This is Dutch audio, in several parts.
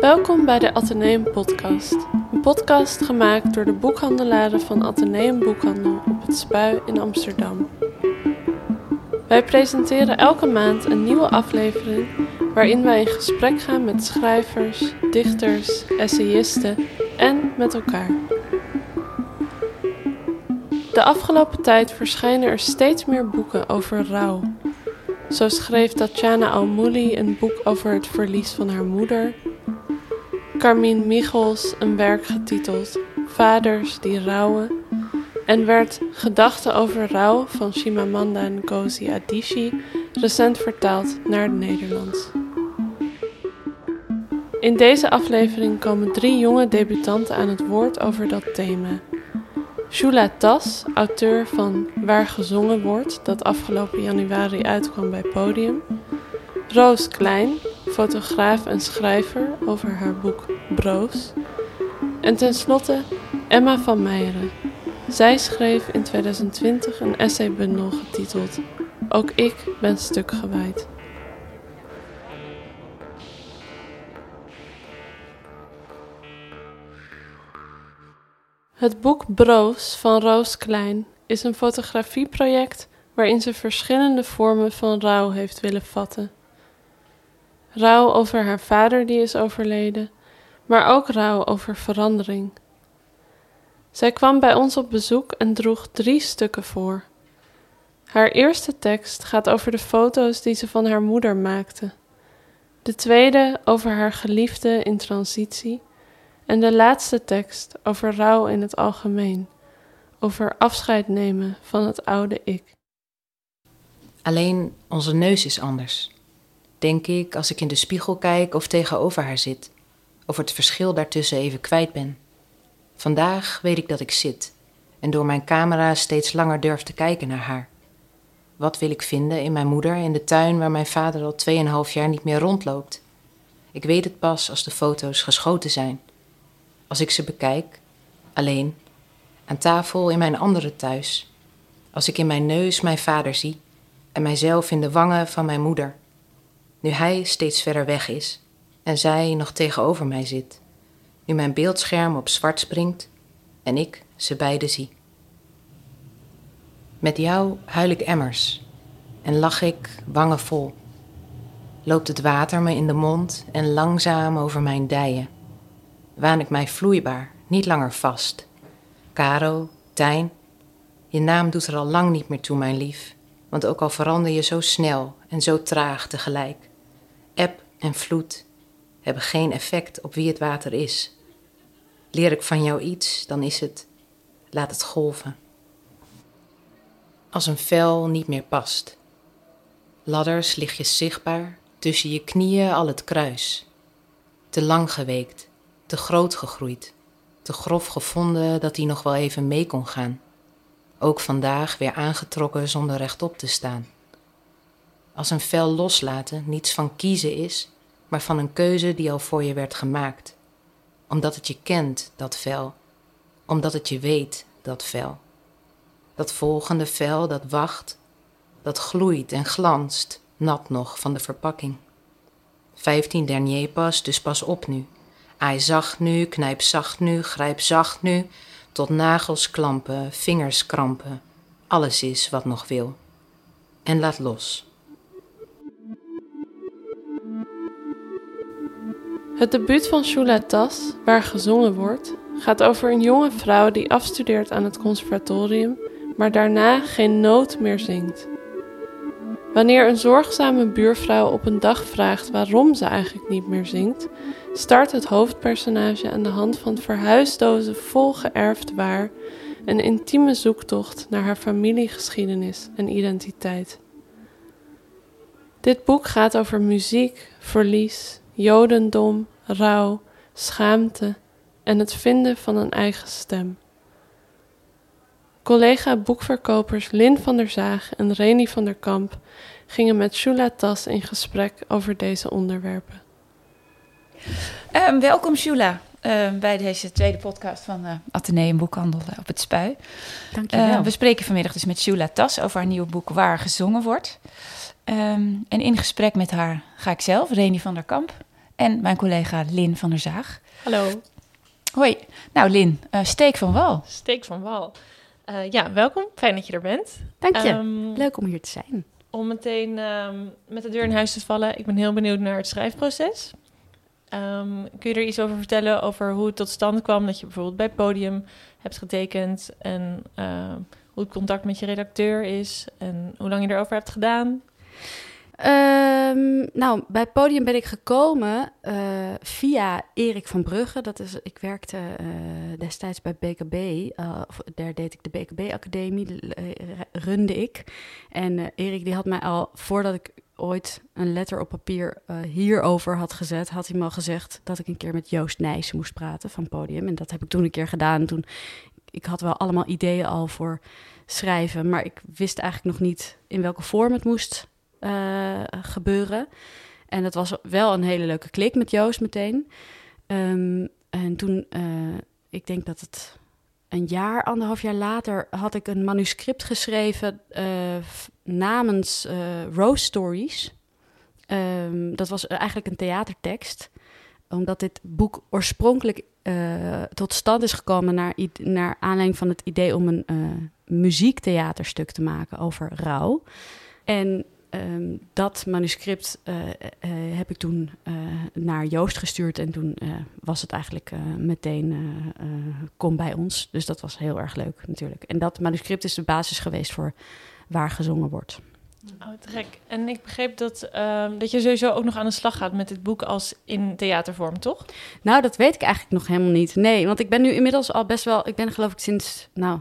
Welkom bij de Atheneum Podcast. Een podcast gemaakt door de boekhandelaren van Atheneum Boekhandel op het Spui in Amsterdam. Wij presenteren elke maand een nieuwe aflevering waarin wij in gesprek gaan met schrijvers, dichters, essayisten en met elkaar. De afgelopen tijd verschijnen er steeds meer boeken over rouw. Zo schreef Tatjana Almouli een boek over het verlies van haar moeder. Carmine Michels een werk getiteld Vaders die rouwen. En werd Gedachten over rouw van Chimamanda Ngozi Adichie recent vertaald naar het Nederlands. In deze aflevering komen drie jonge debutanten aan het woord over dat thema. Shula Tas, auteur van Waar gezongen wordt, dat afgelopen januari uitkwam bij Podium. Roos Klein, fotograaf en schrijver over haar boek Broos. En tenslotte Emma van Meijeren. Zij schreef in 2020 een essaybundel getiteld Ook ik ben stuk gewaaid. Het boek Broos van Roos Klein is een fotografieproject waarin ze verschillende vormen van rouw heeft willen vatten. Rouw over haar vader die is overleden, maar ook rouw over verandering. Zij kwam bij ons op bezoek en droeg drie stukken voor. Haar eerste tekst gaat over de foto's die ze van haar moeder maakte. De tweede over haar geliefde in transitie en de laatste tekst over rouw in het algemeen, over afscheid nemen van het oude ik. Alleen onze neus is anders. Denk ik als ik in de spiegel kijk of tegenover haar zit, of het verschil daartussen even kwijt ben. Vandaag weet ik dat ik zit en door mijn camera steeds langer durf te kijken naar haar. Wat wil ik vinden in mijn moeder in de tuin waar mijn vader al 2,5 jaar niet meer rondloopt? Ik weet het pas als de foto's geschoten zijn als ik ze bekijk, alleen, aan tafel in mijn andere thuis, als ik in mijn neus mijn vader zie en mijzelf in de wangen van mijn moeder, nu hij steeds verder weg is en zij nog tegenover mij zit, nu mijn beeldscherm op zwart springt en ik ze beiden zie. Met jou huil ik emmers en lach ik wangen vol. Loopt het water me in de mond en langzaam over mijn dijen waan ik mij vloeibaar, niet langer vast. Caro, Tijn, je naam doet er al lang niet meer toe, mijn lief, want ook al verander je zo snel en zo traag tegelijk, eb en vloed hebben geen effect op wie het water is. Leer ik van jou iets, dan is het, laat het golven. Als een vel niet meer past. Ladders je zichtbaar, tussen je knieën al het kruis. Te lang geweekt, te groot gegroeid, te grof gevonden dat hij nog wel even mee kon gaan. Ook vandaag weer aangetrokken zonder rechtop te staan. Als een vel loslaten niets van kiezen is, maar van een keuze die al voor je werd gemaakt. Omdat het je kent, dat vel. Omdat het je weet, dat vel. Dat volgende vel dat wacht, dat gloeit en glanst, nat nog van de verpakking. Vijftien dernier pas, dus pas op nu. Ai zacht nu, knijp zacht nu, grijp zacht nu, tot nagels klampen, vingers krampen. Alles is wat nog wil. En laat los. Het debuut van Shula Tas, waar gezongen wordt, gaat over een jonge vrouw die afstudeert aan het conservatorium, maar daarna geen noot meer zingt. Wanneer een zorgzame buurvrouw op een dag vraagt waarom ze eigenlijk niet meer zingt, start het hoofdpersonage aan de hand van verhuisdozen vol geërfd waar een intieme zoektocht naar haar familiegeschiedenis en identiteit. Dit boek gaat over muziek, verlies, jodendom, rouw, schaamte en het vinden van een eigen stem. Collega boekverkopers Lin van der Zaag en Reni van der Kamp gingen met Shula Tas in gesprek over deze onderwerpen. Um, welkom Shula. uh, bij deze tweede podcast van uh, Atheneum Boekhandel op het Spui. Dankjewel. we spreken vanmiddag dus met Shula Tas over haar nieuwe boek Waar gezongen wordt. Um, en in gesprek met haar ga ik zelf, Reni van der Kamp, en mijn collega Lin van der Zaag. Hallo. Hoi. Nou, Lin, uh, steek van wal. Steek van wal. Uh, ja, welkom. Fijn dat je er bent. Dank je. Um, Leuk om hier te zijn. Om meteen um, met de deur in huis te vallen. Ik ben heel benieuwd naar het schrijfproces. Kun je er iets over vertellen over hoe het tot stand kwam dat je bijvoorbeeld bij podium hebt getekend en uh, hoe het contact met je redacteur is en hoe lang je erover hebt gedaan? Um, nou, bij podium ben ik gekomen uh, via Erik van Brugge. Dat is, ik werkte uh, destijds bij BKB. Uh, of daar deed ik de BKB-academie, runde ik. En Erik die had mij al, voordat ik ooit een letter op papier hierover had gezet... had hij al gezegd dat ik een keer met Joost Nijssen moest praten van podium. En dat heb ik toen een keer gedaan. Toen, ik had wel allemaal ideeën al voor schrijven... maar ik wist eigenlijk nog niet in welke vorm het moest uh, gebeuren. En dat was wel een hele leuke klik met Joost meteen. Um, en toen, uh, ik denk dat het een jaar, anderhalf jaar later, had ik een manuscript geschreven uh, namens Rose Stories. Um, dat was eigenlijk een theatertekst, omdat dit boek oorspronkelijk tot stand is gekomen naar, naar aanleiding van het idee om een muziektheaterstuk te maken over rouw. En Um, dat manuscript uh, uh, heb ik toen naar Joost gestuurd en toen was het eigenlijk meteen kom bij ons. Dus dat was heel erg leuk natuurlijk. En dat manuscript is de basis geweest voor waar gezongen wordt. Oh, te gek. En ik begreep dat, um, dat je sowieso ook nog aan de slag gaat met dit boek als in theatervorm, toch? Nou, dat weet ik eigenlijk nog helemaal niet. Nee, want ik ben nu inmiddels al best wel... Ik ben geloof ik sinds, nou,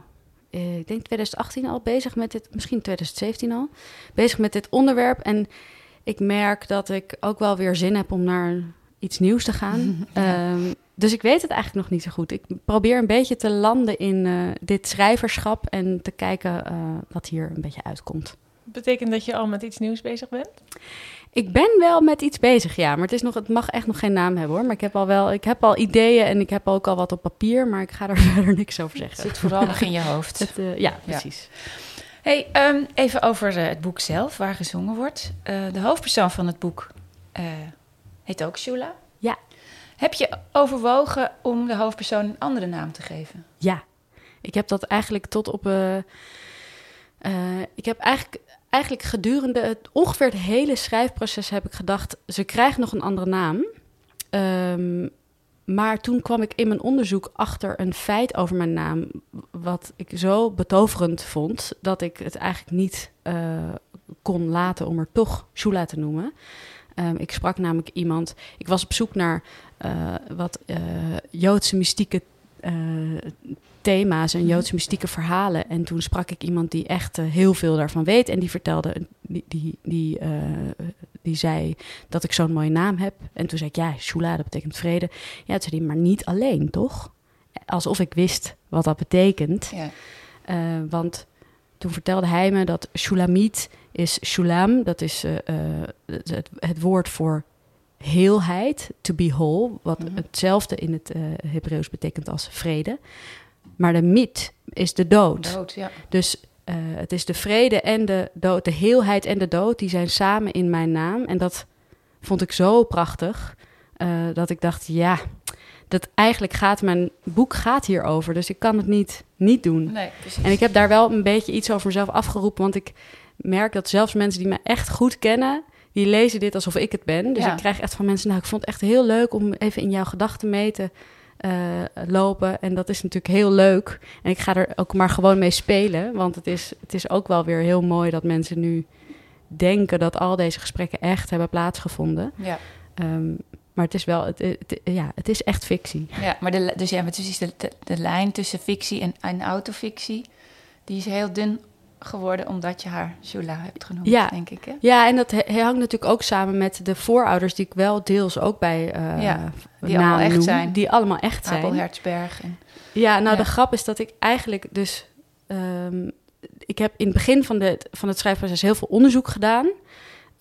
uh, ik denk 2018 al bezig met dit, misschien 2017 al, bezig met dit onderwerp. En ik merk dat ik ook wel weer zin heb om naar iets nieuws te gaan. ja. um, dus ik weet het eigenlijk nog niet zo goed. Ik probeer een beetje te landen in uh, dit schrijverschap en te kijken uh, wat hier een beetje uitkomt. Betekent dat je al met iets nieuws bezig bent? Ik ben wel met iets bezig, ja. Maar het, is nog, het mag echt nog geen naam hebben hoor. Maar ik heb al wel, ik heb al ideeën en ik heb ook al wat op papier, maar ik ga er verder niks over zeggen. Het zit vooral nog in je hoofd. Het, uh, ja, precies. Ja. Hey, um, even over uh, het boek zelf, waar gezongen wordt. Uh, de hoofdpersoon van het boek heet ook Shula. Ja. Heb je overwogen om de hoofdpersoon een andere naam te geven? Ja. Ik heb dat eigenlijk tot op. ik heb eigenlijk eigenlijk gedurende het, ongeveer het hele schrijfproces heb ik gedacht, ze krijgt nog een andere naam. Um, maar toen kwam ik in mijn onderzoek achter een feit over mijn naam, wat ik zo betoverend vond, dat ik het eigenlijk niet uh, kon laten om er toch Shula te noemen. Um, ik sprak namelijk iemand, ik was op zoek naar uh, wat uh, Joodse mystieke thema's en Joodse mystieke verhalen. En toen sprak ik iemand die echt uh, heel veel daarvan weet. En die vertelde, die, die, die, uh, die zei dat ik zo'n mooie naam heb. En toen zei ik, ja, Shula, dat betekent vrede. Ja, toen zei hij, maar niet alleen, toch? Alsof ik wist wat dat betekent. Ja. Uh, want toen vertelde hij me dat Shulamit is Shulam. Dat is het, het woord voor heelheid, to be whole, wat mm -hmm. hetzelfde in het uh, Hebreeuws betekent als vrede. Maar de mit is de dood. dood ja. Dus uh, het is de vrede en de dood, de heelheid en de dood, die zijn samen in mijn naam. En dat vond ik zo prachtig, uh, dat ik dacht, ja, dat eigenlijk gaat mijn boek gaat hierover. Dus ik kan het niet, niet doen. Nee, en ik heb daar wel een beetje iets over mezelf afgeroepen, want ik merk dat zelfs mensen die me echt goed kennen, die lezen dit alsof ik het ben. Dus ja. ik krijg echt van mensen, nou, ik vond het echt heel leuk om even in jouw gedachten mee te lopen. En dat is natuurlijk heel leuk. En ik ga er ook maar gewoon mee spelen. Want het is, het is ook wel weer heel mooi dat mensen nu denken dat al deze gesprekken echt hebben plaatsgevonden. Ja. Um, maar het is wel, het, het, ja, het is echt fictie. Ja, maar de, dus ja, maar precies de, de, de lijn tussen fictie en, en autofictie, die is heel dun geworden omdat je haar Shula hebt genoemd, ja. denk ik. Hè? Ja, en dat hangt natuurlijk ook samen met de voorouders die ik wel deels ook bij uh, ja, die allemaal echt noem, zijn. Die allemaal echt zijn. Abel Hertzberg. En, ja, nou ja. de grap is dat ik eigenlijk dus... Um, ik heb in het begin van, de, van het schrijfproces heel veel onderzoek gedaan.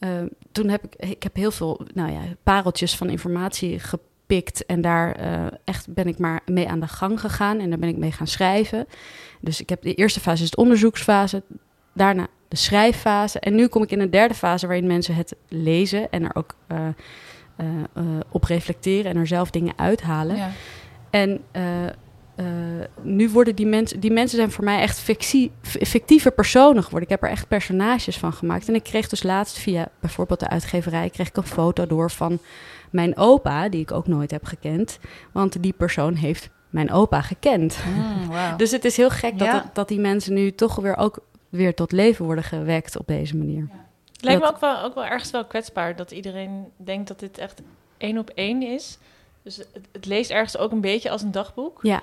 Uh, toen heb ik, ik heb heel veel nou ja, pareltjes van informatie ge, gepikt. En daar eh, echt ben ik maar mee aan de gang gegaan. En daar ben ik mee gaan schrijven. Dus ik heb de eerste fase is de onderzoeksfase. Daarna de schrijffase. En nu kom ik in een derde fase waarin mensen het lezen en er ook uh, op reflecteren en er zelf dingen uithalen. Ja. En nu worden die mensen, die mensen zijn voor mij echt fictie, fictieve personen geworden. Ik heb er echt personages van gemaakt. En ik kreeg dus laatst via bijvoorbeeld de uitgeverij, kreeg ik een foto door van mijn opa, die ik ook nooit heb gekend. Want die persoon heeft mijn opa gekend. Mm, wow. dus het is heel gek dat, dat die mensen nu toch weer ook weer tot leven worden gewekt op deze manier. Ja. Het lijkt me ook wel, ook wel ergens wel kwetsbaar dat iedereen denkt dat dit echt één op één is. Dus het, het, leest ergens ook een beetje als een dagboek. Ja,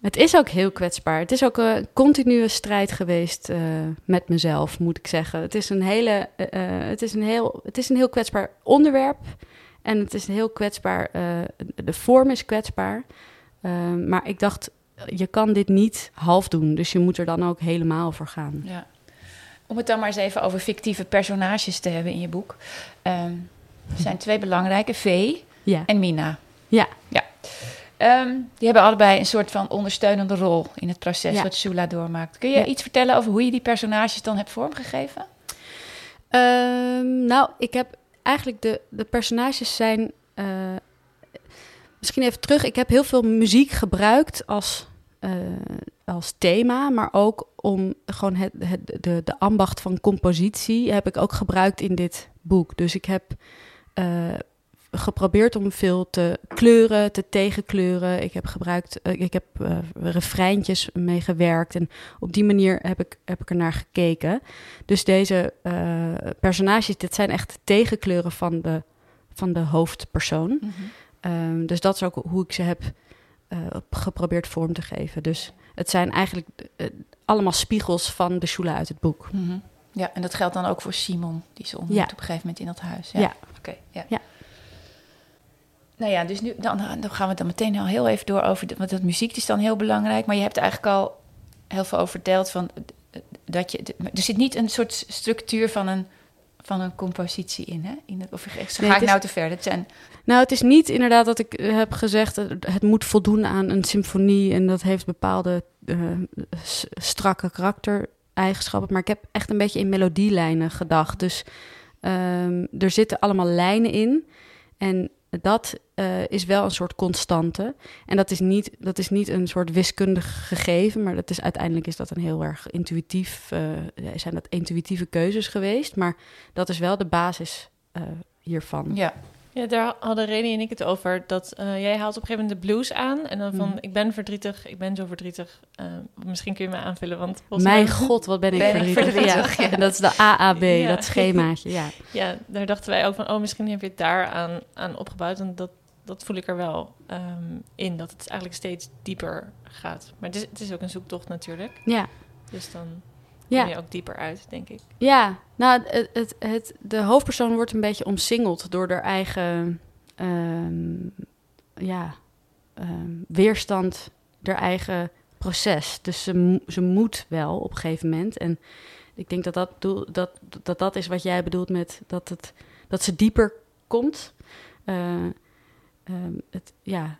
het is ook heel kwetsbaar. Het is ook een continue strijd geweest uh, met mezelf, moet ik zeggen. Het is een, hele, uh, het is een, heel, het is een heel kwetsbaar onderwerp. En het is heel kwetsbaar. Uh, de vorm is kwetsbaar. maar ik dacht, je kan dit niet half doen. Dus je moet er dan ook helemaal voor gaan. Ja. Om het dan maar eens even over fictieve personages te hebben in je boek. Um, er zijn twee belangrijke, V ja. en Mina. Ja. ja. Um, die hebben allebei een soort van ondersteunende rol in het proces wat Shula doormaakt. Kun je iets vertellen over hoe je die personages dan hebt vormgegeven? Um, nou, ik heb eigenlijk de, de personages zijn. Uh, misschien even terug. Ik heb heel veel muziek gebruikt als, uh, als thema, maar ook om gewoon het, de, de ambacht van compositie heb ik ook gebruikt in dit boek. Dus ik heb uh, geprobeerd om veel te kleuren, te tegenkleuren. Ik heb gebruikt, uh, ik heb uh, refreintjes mee gewerkt en op die manier heb ik, heb ik er naar gekeken. Dus deze uh, personages, dit zijn echt tegenkleuren van de, van de hoofdpersoon. Mm -hmm. um, dus dat is ook hoe ik ze heb geprobeerd vorm te geven. Dus het zijn eigenlijk allemaal spiegels van de Shula uit het boek. Mm -hmm. Ja, en dat geldt dan ook voor Simon, die ze ontmoet ja. op een gegeven moment in dat huis. Ja, ja. oké. Okay, ja. Nou ja, dus nu dan, dan gaan we dan meteen al heel even door over... want dat muziek is dan heel belangrijk. Maar je hebt eigenlijk al heel veel over verteld van... Dat je, er zit niet een soort structuur van een, van een compositie in, hè? In of ga nee, ik nou te ver? Dat zijn... Nou, het is niet inderdaad dat ik heb gezegd... het moet voldoen aan een symfonie... en dat heeft bepaalde uh, strakke karaktereigenschappen. Maar ik heb echt een beetje in melodielijnen gedacht. Dus um, er zitten allemaal lijnen in... En dat uh, is wel een soort constante. En dat is, niet, dat is niet een soort wiskundig gegeven, maar dat is, uiteindelijk is dat een heel erg intuïtief, uh, zijn dat intuïtieve keuzes geweest. Maar dat is wel de basis uh, hiervan. Ja. Ja, daar hadden Reni en ik het over. Dat uh, jij haalt op een gegeven moment de blues aan. En dan van, mm. ik ben verdrietig, ik ben zo verdrietig. Uh, misschien kun je me aanvullen, want... Mijn mij... god, wat ben ik ben verdrietig. verdrietig. Ja. En dat is de AAB, ja. dat schemaatje, ja. Ja, daar dachten wij ook van, oh, misschien heb je het daar aan, aan opgebouwd. En dat, dat voel ik er wel um, in, dat het eigenlijk steeds dieper gaat. Maar het is, het is ook een zoektocht natuurlijk. Ja. Dus dan kom ja. je ook dieper uit, denk ik. Ja, nou, het, het, het, de hoofdpersoon wordt een beetje omsingeld door haar eigen um, ja, um, weerstand, haar eigen proces. Dus ze, ze moet wel op een gegeven moment. En ik denk dat dat, dat, dat, dat is wat jij bedoelt met dat, het, dat ze dieper komt. Uh, um, het, ja,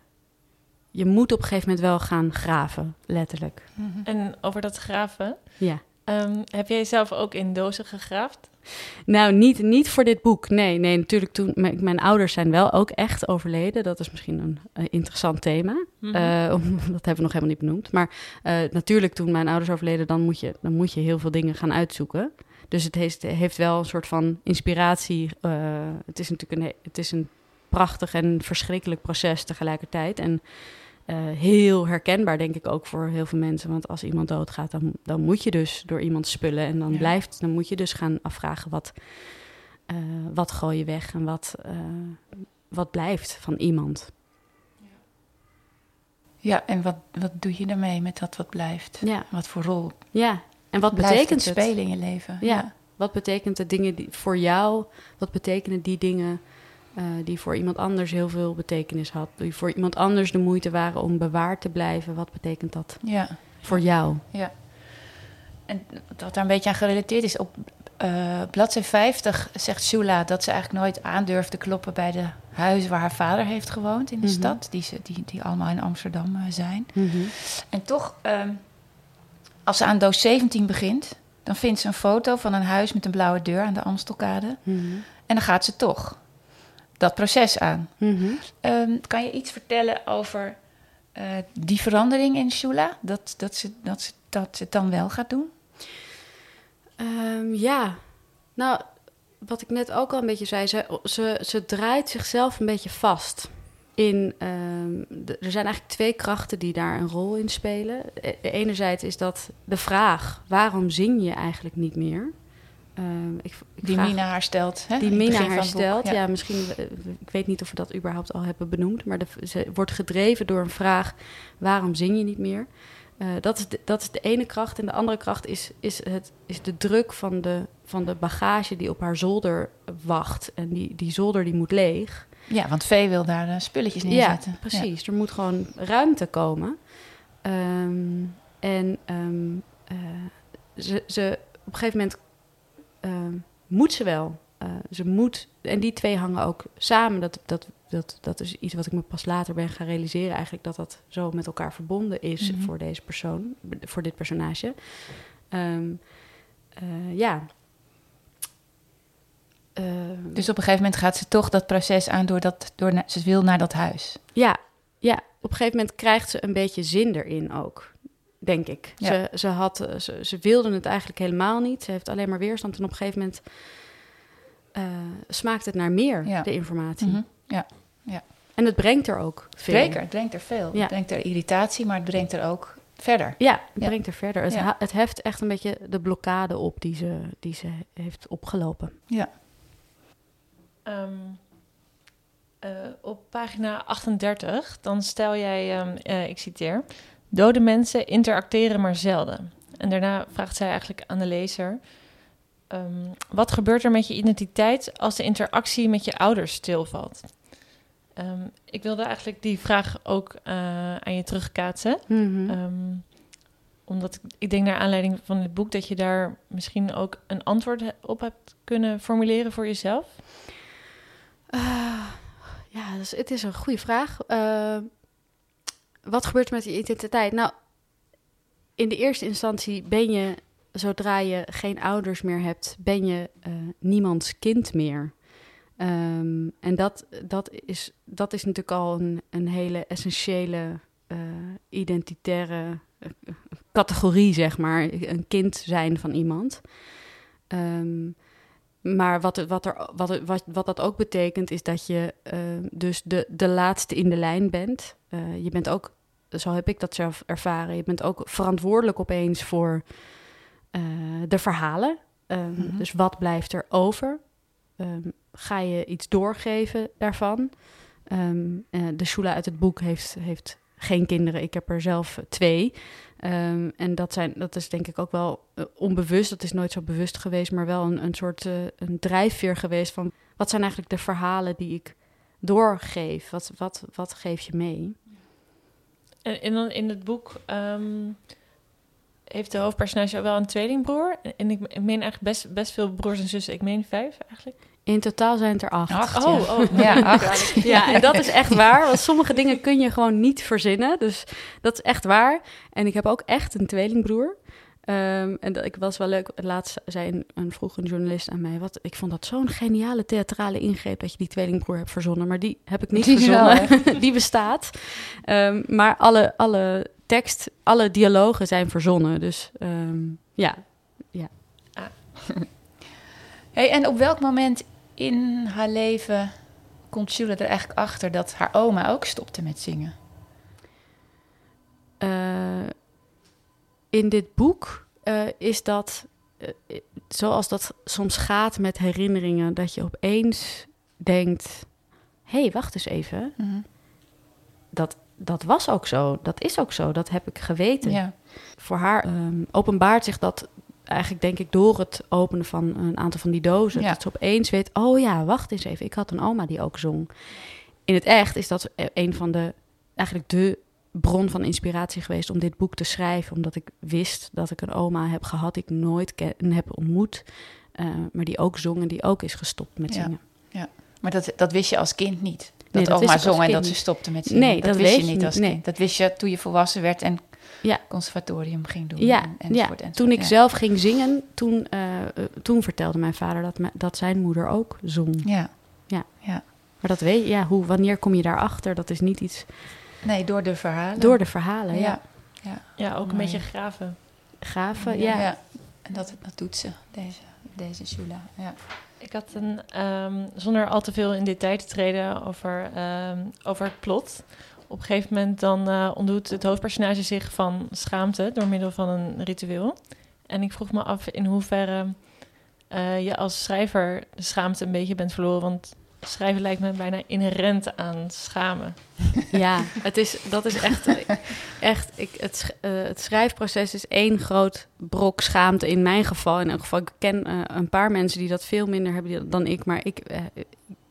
je moet op een gegeven moment wel gaan graven, letterlijk. -hmm. En over dat graven, ja. Um, heb jij zelf ook in dozen gegraafd? Nou, niet, niet voor dit boek. Nee, nee, natuurlijk toen... Mijn, mijn ouders zijn wel ook echt overleden. Dat is misschien een, een interessant thema. Mm -hmm. uh, dat hebben we nog helemaal niet benoemd. Maar uh, natuurlijk toen mijn ouders overleden... Dan moet, je, dan moet je heel veel dingen gaan uitzoeken. Dus het heeft, heeft wel een soort van inspiratie. Het is natuurlijk een, het is een prachtig en verschrikkelijk proces tegelijkertijd. En uh, heel herkenbaar, denk ik ook voor heel veel mensen. Want als iemand doodgaat, dan, dan moet je dus door iemand spullen. En dan ja. blijft, dan moet je dus gaan afvragen wat, uh, wat gooi je weg en wat, uh, wat blijft van iemand. Ja, en wat, wat doe je daarmee met dat wat blijft? Ja. Wat voor rol? Ja, en wat betekent het? spelen in je leven? Ja. ja. Wat betekent de dingen die, voor jou? Wat betekenen die dingen uh, die voor iemand anders heel veel betekenis had. Die voor iemand anders de moeite waren om bewaard te blijven. Wat betekent dat ja. voor jou? Ja. En wat daar een beetje aan gerelateerd is, op, eh bladzijde 50 zegt Shula dat ze eigenlijk nooit aandurfde kloppen bij de huizen waar haar vader heeft gewoond in de Mhm. stad, die, ze, die, die allemaal in Amsterdam eh, zijn. Mhm. En toch, ehm, als ze aan doos 17 begint, dan vindt ze een foto van een huis met een blauwe deur aan de Amstelkade. Mhm. En dan gaat ze toch dat proces aan. Mhm. Ehm, kan je iets vertellen over eh, die verandering in Shula? Dat, dat, ze, dat, ze, dat ze het dan wel gaat doen? Ehm, ja, nou, wat ik net ook al een beetje zei, ze, ze, ze draait zichzelf een beetje vast. In, ehm, de- er zijn eigenlijk twee krachten die daar een rol in spelen. E- Enerzijds is dat de vraag: waarom zing je eigenlijk niet meer? Ehm, ik, ik Die vraag- Mina haar stelt. Hè? die Mina begin van haar het boek. stelt. Ja, Ja. misschien, eh, ik weet niet of we dat überhaupt al hebben benoemd, maar de, ze wordt gedreven door een vraag: waarom zing je niet meer? Eh, dat, is de, dat is de ene kracht. En de andere kracht is, is, het, is de druk van de, van de bagage die op haar zolder wacht. En die, die zolder die moet leeg. Ja, want Vee wil daar eh, spulletjes Ja, neerzetten. precies. Er moet gewoon ruimte komen. Ehm, en ehm, eh, ze, ze, op een gegeven moment moet ze wel. Eh, ze moet, en die twee hangen ook samen. Dat, dat, dat, dat is iets wat ik me pas later ben gaan realiseren. Eigenlijk dat dat zo met elkaar verbonden is Mhm. voor deze persoon, voor dit personage. Ehm, eh, ja. Ehm, Dus op een gegeven moment gaat ze toch dat proces aan door dat, door ze wil naar dat huis. Ja, ja, op een gegeven moment krijgt ze een beetje zin erin ook, denk ik. Ja. Ze, ze, had, eh, ze, ze wilde het eigenlijk helemaal niet. Ze heeft alleen maar weerstand. En op een gegeven moment eh, smaakt het naar meer, Ja. de informatie. Mhm. En het brengt er ook veel. Zeker, het brengt er veel. Ja. Het brengt er irritatie, maar het brengt er ook verder. Ja, het Ja. brengt er verder. Het, Ja. het heft echt een beetje de blokkade op die ze, die ze heeft opgelopen. Ehm, eh, op pagina 38, dan stel jij, ehm, eh, ik citeer... Dode mensen interacteren maar zelden. En daarna vraagt zij eigenlijk aan de lezer... ehm, wat gebeurt er met je identiteit als de interactie met je ouders stilvalt? Ehm, ik wilde eigenlijk die vraag ook eh, aan je terugkaatsen. Mhm. Ehm, omdat ik, ik denk naar aanleiding van dit boek... dat je daar misschien ook een antwoord op hebt kunnen formuleren voor jezelf. Ah, ja, dus het is een goede vraag. Eh, wat gebeurt er met je identiteit? Nou, in de eerste instantie ben je, zodra je geen ouders meer hebt, ben je eh, niemands kind meer. Ehm, en dat, dat, is, dat is natuurlijk al een, een hele essentiële eh, identitaire eh, categorie, zeg maar. Een kind zijn van iemand. Ehm, maar wat, wat, er, wat, wat, wat dat ook betekent, is dat je dus de, de laatste in de lijn bent. Je bent ook, zo heb ik dat zelf ervaren, je bent ook verantwoordelijk opeens voor eh, de verhalen. Ehm, Mhm. Dus wat blijft er over? Ehm, ga je iets doorgeven daarvan? Ehm, eh, de Shula uit het boek heeft, heeft geen kinderen. Ik heb er zelf twee. En dat, zijn, dat is denk ik ook wel eh, onbewust. Dat is nooit zo bewust geweest, maar wel een, een soort een drijfveer geweest van wat zijn eigenlijk de verhalen die ik doorgeef? Wat, wat, wat geef je mee? Dan in het boek ehm, heeft de hoofdpersonage wel een tweelingbroer. En ik, ik meen eigenlijk best, best veel broers en zussen. Ik meen vijf eigenlijk. In totaal zijn het er acht. Acht, ja. ja. Ja, acht. Ja, en dat is echt waar. Want sommige dingen kun je gewoon niet verzinnen. Dus dat is echt waar. En ik heb ook echt een tweelingbroer. Ehm, en dat, ik was wel leuk. Laatst zei een, een vroeg een journalist aan mij: wat, Ik vond dat zo'n geniale theatrale ingreep dat je die tweelingbroer hebt verzonnen. Maar die heb ik niet Die wel verzonnen. die bestaat. Ehm, maar alle, alle tekst, alle dialogen zijn verzonnen. Dus ehm, ja. Hey, en op welk moment in haar leven komt Shula er eigenlijk achter dat haar oma ook stopte met zingen? In dit boek eh, is dat, eh, zoals dat soms gaat met herinneringen, dat je opeens denkt: hé, hey, wacht eens even. Dat, dat was ook zo, dat is ook zo, dat heb ik geweten. Ja. Voor haar ehm, openbaart zich dat eigenlijk, denk ik, door het openen van een aantal van die dozen. Ja. Dat ze opeens weet: oh ja, wacht eens even, ik had een oma die ook zong. In het echt is dat een van de, eigenlijk de bron van inspiratie geweest om dit boek te schrijven. Omdat ik wist dat ik een oma heb gehad die ik nooit ken, heb ontmoet. eh, maar die ook zong en die ook is gestopt met Ja. zingen. Maar dat, dat wist je als kind niet. Dat, Nee, dat oma zong en dat ze stopte met zingen. Nee, dat, dat wist je niet als nee. kind. Dat wist je toen je volwassen werd en Ja. conservatorium ging doen. Ja, en, ja. enzovoort, toen ik Ja. zelf ging zingen, toen, eh, eh, toen vertelde mijn vader dat, dat zijn moeder ook zong. Ja. Maar dat weet je, ja, hoe, wanneer kom je daarachter? Dat is niet iets Nee, door de verhalen. door de verhalen. Ja. ja. Ja, ook een beetje graven. Gaven, Ja. ja. En dat, dat doet ze, deze, deze Shula. Ja. Ik had een, ehm, zonder al te veel in detail te treden over, ehm, over het plot. Op een gegeven moment dan eh, ontdoet het hoofdpersonage zich van schaamte door middel van een ritueel. En ik vroeg me af in hoeverre eh, je als schrijver de schaamte een beetje bent verloren. Want schrijven lijkt me bijna inherent aan schamen. Ja, het is, dat is echt, echt ik, het, eh, het schrijfproces is één groot brok schaamte in mijn geval. In elk geval, ik ken eh, een paar mensen die dat veel minder hebben dan ik. Maar ik, eh,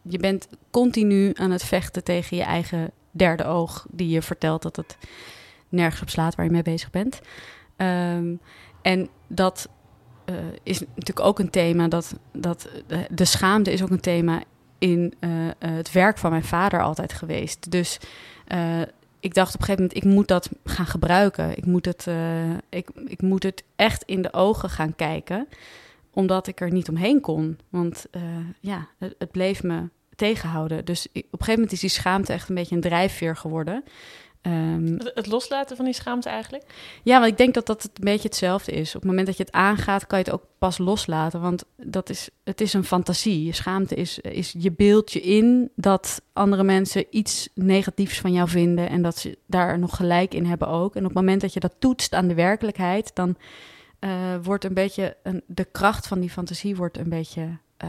je bent continu aan het vechten tegen je eigen derde oog. Die je vertelt dat het nergens op slaat waar je mee bezig bent. Ehm, en dat is natuurlijk ook een thema. Dat, dat, de schaamte is ook een thema in eh, eh, het werk van mijn vader altijd geweest. Dus eh, ik dacht op een gegeven moment, ik moet dat gaan gebruiken. Ik moet het, ik, ik moet het echt in de ogen gaan kijken, omdat ik er niet omheen kon. Want ja, het, het bleef me tegenhouden. Dus op een gegeven moment is die schaamte echt een beetje een drijfveer geworden. Ehm, Het, loslaten van die schaamte eigenlijk. ja, want ik denk dat dat het een beetje hetzelfde is. Op het moment dat je het aangaat, kan je het ook pas loslaten. Want dat is, het is een fantasie. Je schaamte is, is je beeld je in dat andere mensen iets negatiefs van jou vinden. En dat ze daar nog gelijk in hebben ook. En op het moment dat je dat toetst aan de werkelijkheid, dan eh, wordt een beetje een, de kracht van die fantasie wordt een beetje eh,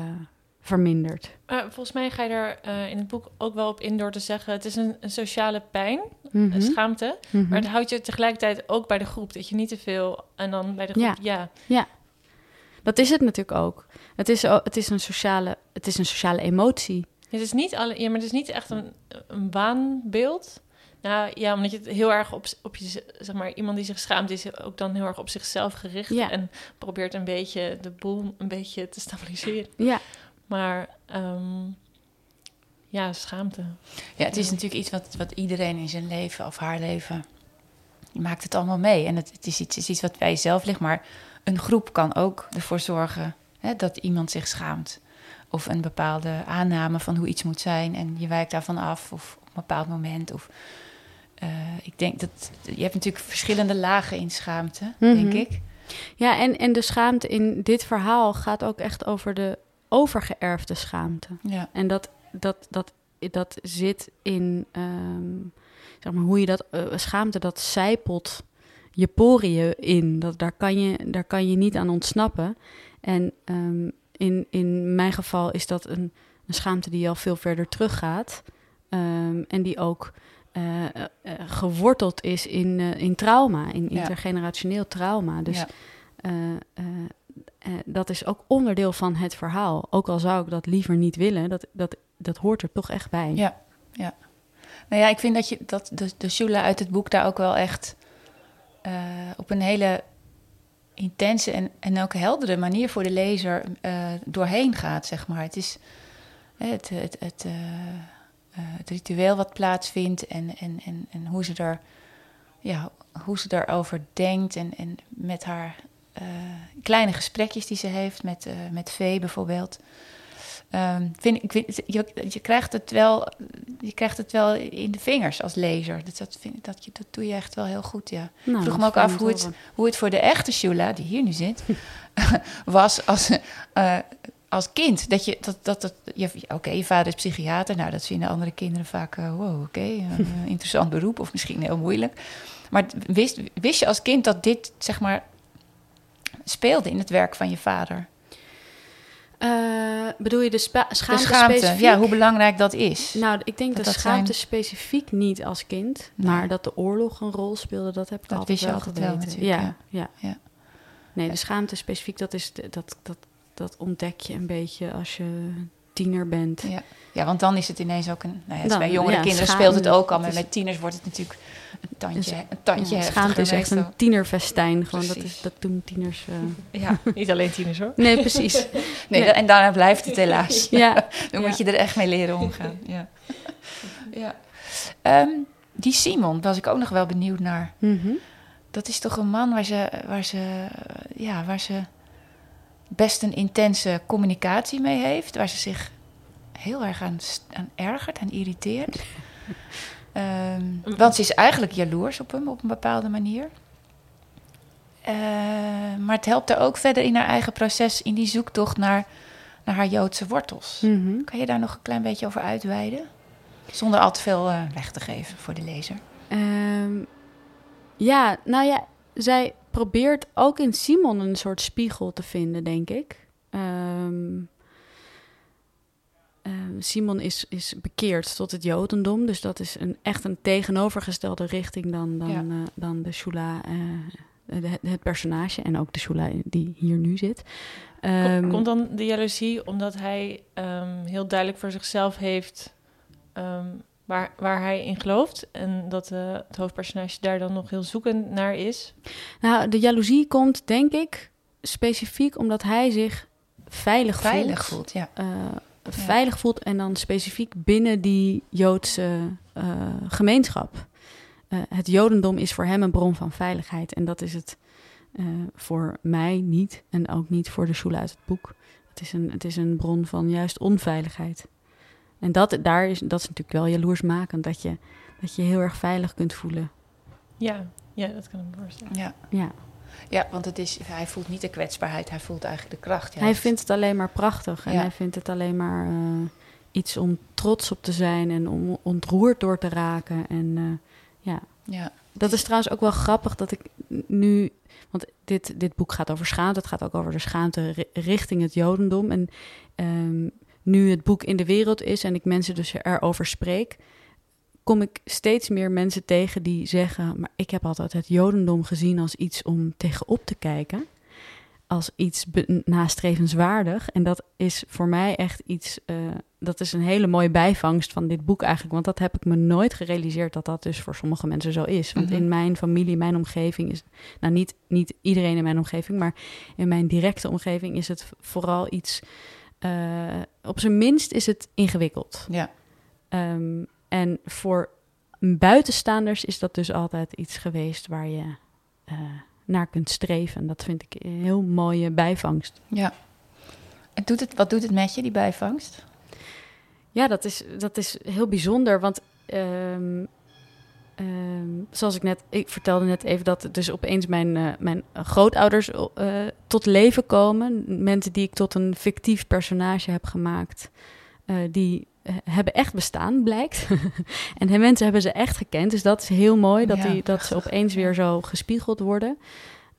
verminderd. Maar volgens mij ga je er eh, in het boek ook wel op in door te zeggen... het is een, een sociale pijn, Mhm, een schaamte... mhm. Maar het houdt je tegelijkertijd ook bij de groep. Dat je niet te veel en dan bij de groep. Ja. Dat is het natuurlijk ook. Het is, het is, een, sociale, het is een sociale emotie. Het is niet alle, ja, maar het is niet echt een, een waanbeeld. Nou ja, omdat je het heel erg op, op je, zeg maar, iemand die zich schaamt, is ook dan heel erg op zichzelf gericht. Ja. En probeert een beetje de boel een beetje te stabiliseren. Ja, Maar ehm, ja, schaamte. Ja, het is natuurlijk iets wat, wat iedereen in zijn leven of haar leven je maakt het allemaal mee. En het, het, is, iets, het is iets wat bij jezelf ligt, maar een groep kan ook ervoor zorgen hè, dat iemand zich schaamt. Of een bepaalde aanname van hoe iets moet zijn en je wijkt daarvan af of op een bepaald moment. Of, eh, ik denk dat je hebt natuurlijk verschillende lagen in schaamte, denk Mhm. ik. Ja, en, en de schaamte in dit verhaal gaat ook echt over de overgeërfde schaamte. Ja, En dat, dat, dat, dat zit in, ehm, zeg maar, hoe je dat, eh, schaamte, dat zijpelt je poriën in. Dat, daar, kan je, daar kan je niet aan ontsnappen. En ehm, in, in mijn geval is dat een, een schaamte die al veel verder teruggaat. Ehm, en die ook eh, eh, geworteld is in, in trauma, in Ja. intergenerationeel trauma. Dus ja. Eh, dat is ook onderdeel van het verhaal. Ook al zou ik dat liever niet willen, dat, dat, dat hoort er toch echt bij. Ja, ja. Nou ja, ik vind dat, je, dat de, de Shula uit het boek daar ook wel echt eh, op een hele intense en, en ook heldere manier voor de lezer eh, doorheen gaat, zeg maar. Het is het, het, het, het ritueel wat plaatsvindt en, en, en, en hoe ze er ja, hoe ze daarover denkt en, en met haar eh, kleine gesprekjes die ze heeft met, eh met Vee bijvoorbeeld. Ehm, vind, ik vind, je, je, krijgt het wel, je krijgt het wel in de vingers als lezer. Dat, dat, vind, ik- dat, je, dat doe je echt wel heel goed, ja. Nou, vroeg dat me ook af hoe het, hoe het voor de echte Shula, die hier nu zit, was als, eh, als kind. Dat je, dat, dat, dat, je, oké, je vader is psychiater. Nou, dat vinden andere kinderen vaak, wow, oké, een interessant beroep of misschien heel moeilijk. Maar wist, wist je als kind dat dit, zeg maar, speelde in het werk van je vader? Eh, bedoel je de spa- De schaamte, specifiek? ja, hoe belangrijk dat is. Nou, ik denk Dat dat schaamte zijn- specifiek niet als kind, Nee. maar dat de oorlog een rol speelde, dat heb ik Dat altijd wist je wel altijd geweten. natuurlijk, ja, ja. Ja. Nee, de schaamte specifiek, dat, is de- dat, dat, dat ontdek je een beetje als je tiener bent. Ja. ja, want dan is het ineens ook een... Nou ja, Dan, bij jongere ja, kinderen speelt het ook al, maar met tieners wordt het natuurlijk een tandje, Dus- een tandje Ja, schaamte is echt een tienerfestijn. Gewoon, dat, is, dat doen tieners. eh. Ja, Niet alleen tieners hoor. Nee, precies. nee, Nee. en daarna blijft het helaas. ja. Dan Ja. moet je er echt mee leren omgaan. Ja. ja. Ehm, die Simon was ik ook nog wel benieuwd naar. Mhm. Dat is toch een man waar ze, waar ze, ja, waar ze best een intense communicatie mee heeft. Waar ze zich heel erg aan, aan ergert en irriteert. Ehm, want ze is eigenlijk jaloers op hem op een bepaalde manier. Eh, maar het helpt haar ook verder in haar eigen proces, in die zoektocht naar, naar haar Joodse wortels. Mhm. Kan je daar nog een klein beetje over uitweiden? Zonder al te veel eh, weg te geven voor de lezer. Ehm, ja, nou ja, zij probeert ook in Simon een soort spiegel te vinden, denk ik. Ehm, ehm, Simon is, is bekeerd tot het Jodendom, dus dat is een, echt een tegenovergestelde richting dan, dan, Ja. eh, dan de Shula, eh, het, het personage en ook de Shula die hier nu zit. Ehm, Komt dan de jaloezie omdat hij heel duidelijk voor zichzelf heeft waar, waar hij in gelooft. En dat eh, het hoofdpersonage daar dan nog heel zoekend naar is. Nou, de jaloezie komt, denk ik, specifiek omdat hij zich veilig, Veilig voelt. voelt, ja. eh, veilig voelt en dan specifiek binnen die Joodse eh, gemeenschap. Eh, het Jodendom is voor hem een bron van veiligheid en dat is het eh, voor mij niet en ook niet voor de Shula uit het boek. Het is een, het is een bron van juist onveiligheid. En dat, daar is, dat is natuurlijk wel jaloersmakend, dat je, dat je heel erg veilig kunt voelen. Ja, ja dat kan ik me voorstellen. Ja. Ja. ja, want het is, hij voelt niet de kwetsbaarheid, hij voelt eigenlijk de kracht. Hij vindt het alleen maar prachtig en Ja. hij vindt het alleen maar eh, iets om trots op te zijn en om ontroerd door te raken. En eh, ja, Ja, dat is trouwens ook wel grappig dat ik nu, want dit, dit boek gaat over schaamte, het gaat ook over de schaamte ri- richting het Jodendom. En ehm, nu het boek in de wereld is en ik mensen dus erover spreek, kom ik steeds meer mensen tegen die zeggen, maar ik heb altijd het Jodendom gezien als iets om tegenop te kijken als iets nastrevenswaardig. En dat is voor mij echt iets, eh, dat is een hele mooie bijvangst van dit boek eigenlijk. Want dat heb ik me nooit gerealiseerd dat dat dus voor sommige mensen zo is. Want Mhm. in mijn familie, mijn omgeving is, nou niet, niet iedereen in mijn omgeving, maar in mijn directe omgeving is het vooral iets, eh, op zijn minst is het ingewikkeld. ja. Ehm, en voor buitenstaanders is dat dus altijd iets geweest waar je eh, naar kunt streven. En dat vind ik een heel mooie bijvangst. ja. En doet het, wat doet het met je, die bijvangst? Ja, dat is, dat is heel bijzonder. Want ehm, ehm, zoals ik net, ik vertelde net even dat dus opeens mijn, eh, mijn grootouders eh, tot leven komen. Mensen die ik tot een fictief personage heb gemaakt. eh, die hebben echt bestaan, blijkt. en de mensen hebben ze echt gekend. Dus dat is heel mooi dat, Ja, die, dat ze opeens weer zo gespiegeld worden.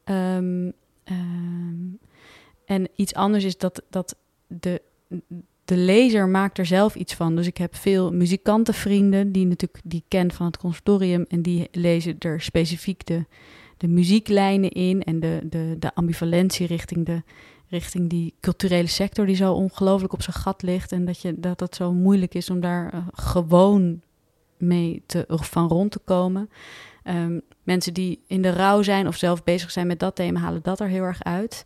Ehm, ehm, en iets anders is dat, dat de, de lezer maakt er zelf iets van. Dus ik heb veel muzikantenvrienden die natuurlijk die ken van het conservatorium en die lezen er specifiek de, de muzieklijnen in en de, de, de ambivalentie richting, de, richting die culturele sector die zo ongelooflijk op zijn gat ligt en dat, je, dat het zo moeilijk is om daar eh, gewoon mee te, van rond te komen. Ehm, mensen die in de rouw zijn of zelf bezig zijn met dat thema halen dat er heel erg uit.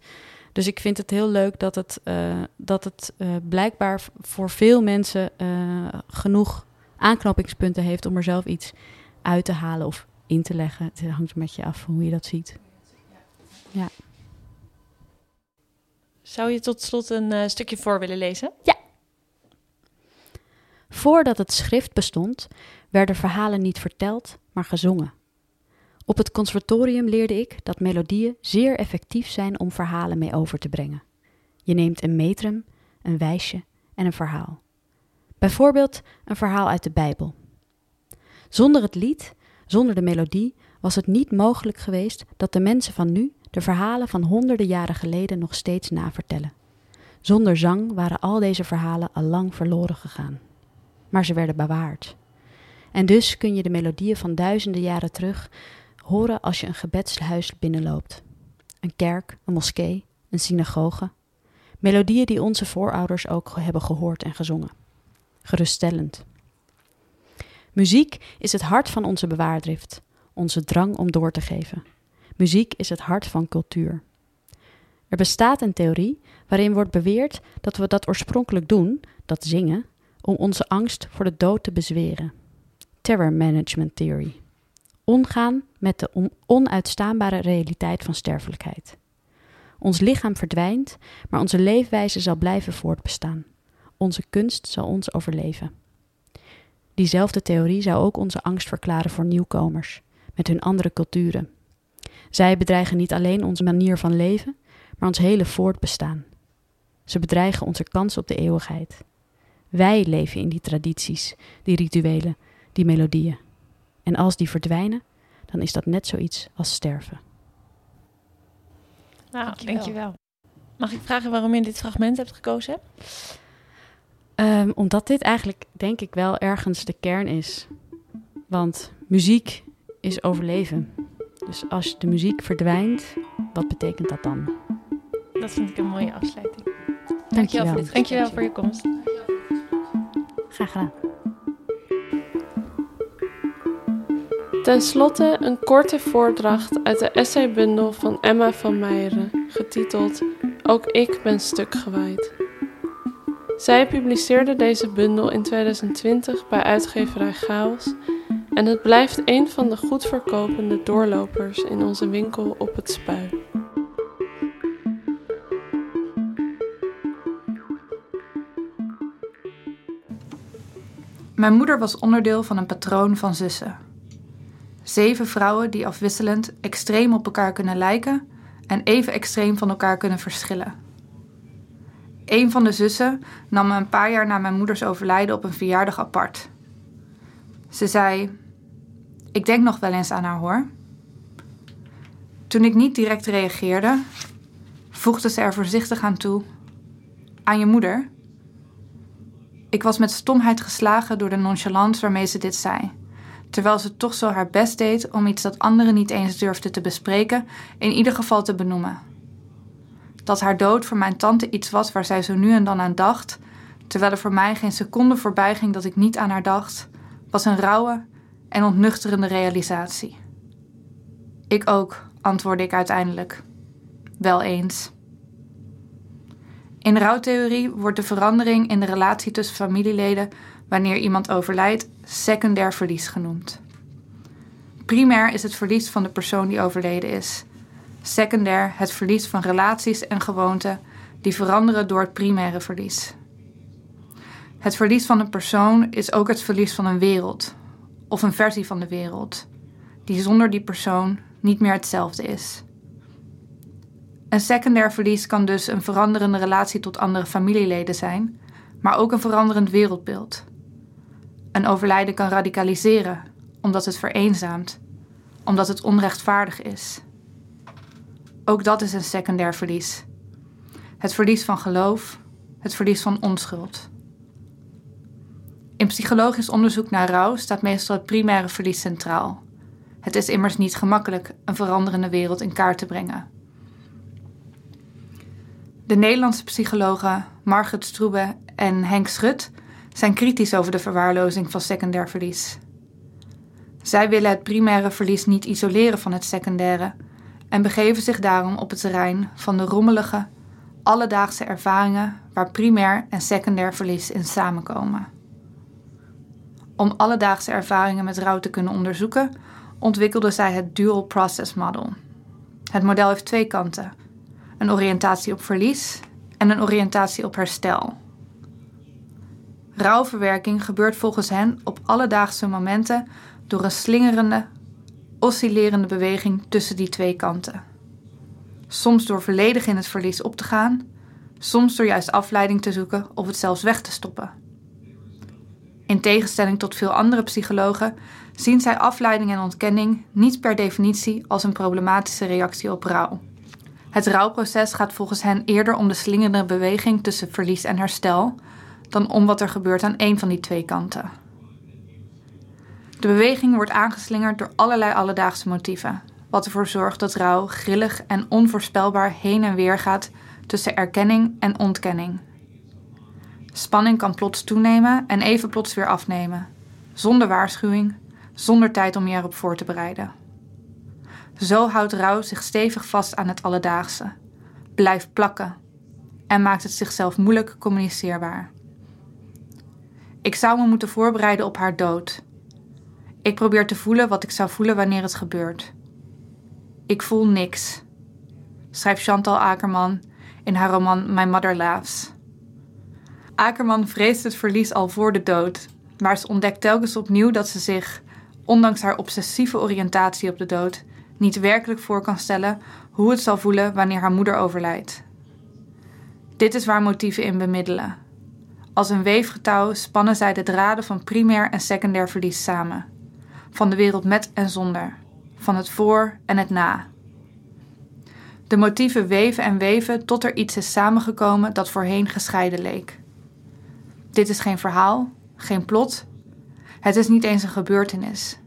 Dus ik vind het heel leuk dat het, eh, dat het eh, blijkbaar voor veel mensen eh, genoeg aanknopingspunten heeft om er zelf iets uit te halen of in te leggen. Het hangt een beetje af hoe je dat ziet. Zou je tot slot een stukje voor willen lezen? Voordat het schrift bestond, werden verhalen niet verteld, maar gezongen. Op het conservatorium leerde ik dat melodieën zeer effectief zijn om verhalen mee over te brengen. Je neemt een metrum, een wijsje en een verhaal. Bijvoorbeeld een verhaal uit de Bijbel. Zonder het lied, zonder de melodie, was het niet mogelijk geweest dat de mensen van nu de verhalen van honderden jaren geleden nog steeds navertellen. Zonder zang waren al deze verhalen al lang verloren gegaan maar ze werden bewaard. En dus kun je de melodieën van duizenden jaren terug horen als je een gebedshuis binnenloopt. Een kerk, een moskee, een synagoge. Melodieën die onze voorouders ook hebben gehoord en gezongen. Geruststellend. Muziek is het hart van onze bewaardrift, onze drang om door te geven. Muziek is het hart van cultuur. Er bestaat een theorie waarin wordt beweerd dat we dat oorspronkelijk doen, dat zingen, om onze angst voor de dood te bezweren. Terror Management Theory. Omgaan met de onuitstaanbare realiteit van sterfelijkheid. Ons lichaam verdwijnt, maar onze leefwijze zal blijven voortbestaan. Onze kunst zal ons overleven. Diezelfde theorie zou ook onze angst verklaren voor nieuwkomers, met hun andere culturen. Zij bedreigen niet alleen onze manier van leven, maar ons hele voortbestaan. Ze bedreigen onze kans op de eeuwigheid. Wij leven in die tradities, die rituelen, die melodieën. En als die verdwijnen, dan is dat net zoiets als sterven. Nou, dankjewel. dankjewel. Mag ik vragen waarom je dit fragment hebt gekozen? Um, omdat dit eigenlijk, denk ik, wel ergens de kern is. Want muziek is overleven. Dus als de muziek verdwijnt, wat betekent dat dan? Dat vind ik een mooie afsluiting. Dankjewel. Dankjewel voor, Dankjewel voor je komst. Graag gedaan. Ten slotte een korte voordracht uit de essaybundel van Emma van Meijeren, getiteld Ook ik ben stuk gewaaid. Zij publiceerde deze bundel in 2020 bij uitgeverij Chaos en het blijft een van de goed verkopende doorlopers in onze winkel op het Spui. Mijn moeder was onderdeel van een patroon van zussen. Zeven vrouwen die afwisselend extreem op elkaar kunnen lijken en even extreem van elkaar kunnen verschillen. Een van de zussen nam me een paar jaar na mijn moeders overlijden op een verjaardag apart. Ze zei: Ik denk nog wel eens aan haar hoor. Toen ik niet direct reageerde, voegde ze er voorzichtig aan toe: Aan je moeder? Ik was met stomheid geslagen door de nonchalance waarmee ze dit zei, terwijl ze toch zo haar best deed om iets dat anderen niet eens durfden te bespreken, in ieder geval te benoemen. Dat haar dood voor mijn tante iets was waar zij zo nu en dan aan dacht, terwijl er voor mij geen seconde voorbij ging dat ik niet aan haar dacht, was een rauwe en ontnuchterende realisatie. Ik ook, antwoordde ik uiteindelijk. Wel eens. In rouwtheorie wordt de verandering in de relatie tussen familieleden wanneer iemand overlijdt secundair verlies genoemd. Primair is het verlies van de persoon die overleden is. Secundair het verlies van relaties en gewoonten die veranderen door het primaire verlies. Het verlies van een persoon is ook het verlies van een wereld, of een versie van de wereld, die zonder die persoon niet meer hetzelfde is. Een secundair verlies kan dus een veranderende relatie tot andere familieleden zijn, maar ook een veranderend wereldbeeld. Een overlijden kan radicaliseren, omdat het vereenzaamt, omdat het onrechtvaardig is. Ook dat is een secundair verlies. Het verlies van geloof, het verlies van onschuld. In psychologisch onderzoek naar rouw staat meestal het primaire verlies centraal. Het is immers niet gemakkelijk een veranderende wereld in kaart te brengen. De Nederlandse psychologen Margret Stroebe en Henk Schut zijn kritisch over de verwaarlozing van secundair verlies. Zij willen het primaire verlies niet isoleren van het secundaire en begeven zich daarom op het terrein van de rommelige, alledaagse ervaringen waar primair en secundair verlies in samenkomen. Om alledaagse ervaringen met rouw te kunnen onderzoeken, ontwikkelde zij het Dual Process Model. Het model heeft twee kanten een oriëntatie op verlies en een oriëntatie op herstel. Rouwverwerking gebeurt volgens hen op alledaagse momenten door een slingerende, oscillerende beweging tussen die twee kanten. Soms door volledig in het verlies op te gaan, soms door juist afleiding te zoeken of het zelfs weg te stoppen. In tegenstelling tot veel andere psychologen zien zij afleiding en ontkenning niet per definitie als een problematische reactie op rouw. Het rouwproces gaat volgens hen eerder om de slingerende beweging tussen verlies en herstel dan om wat er gebeurt aan één van die twee kanten. De beweging wordt aangeslingerd door allerlei alledaagse motieven, wat ervoor zorgt dat rouw grillig en onvoorspelbaar heen en weer gaat tussen erkenning en ontkenning. Spanning kan plots toenemen en even plots weer afnemen, zonder waarschuwing, zonder tijd om je erop voor te bereiden. Zo houdt rouw zich stevig vast aan het alledaagse, blijft plakken en maakt het zichzelf moeilijk communiceerbaar. Ik zou me moeten voorbereiden op haar dood. Ik probeer te voelen wat ik zou voelen wanneer het gebeurt. Ik voel niks, schrijft Chantal Akerman in haar roman My Mother Laughs. Akerman vreest het verlies al voor de dood, maar ze ontdekt telkens opnieuw dat ze zich, ondanks haar obsessieve oriëntatie op de dood, niet werkelijk voor kan stellen hoe het zal voelen wanneer haar moeder overlijdt. Dit is waar motieven in bemiddelen. Als een weefgetouw spannen zij de draden van primair en secundair verlies samen. Van de wereld met en zonder. Van het voor en het na. De motieven weven en weven tot er iets is samengekomen dat voorheen gescheiden leek. Dit is geen verhaal, geen plot. Het is niet eens een gebeurtenis.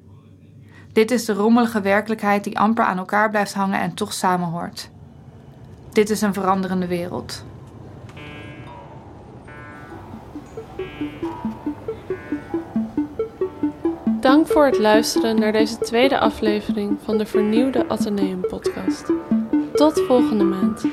Dit is de rommelige werkelijkheid die amper aan elkaar blijft hangen en toch samenhoort. Dit is een veranderende wereld. Dank voor het luisteren naar deze tweede aflevering van de vernieuwde Atheneum podcast. Tot volgende maand.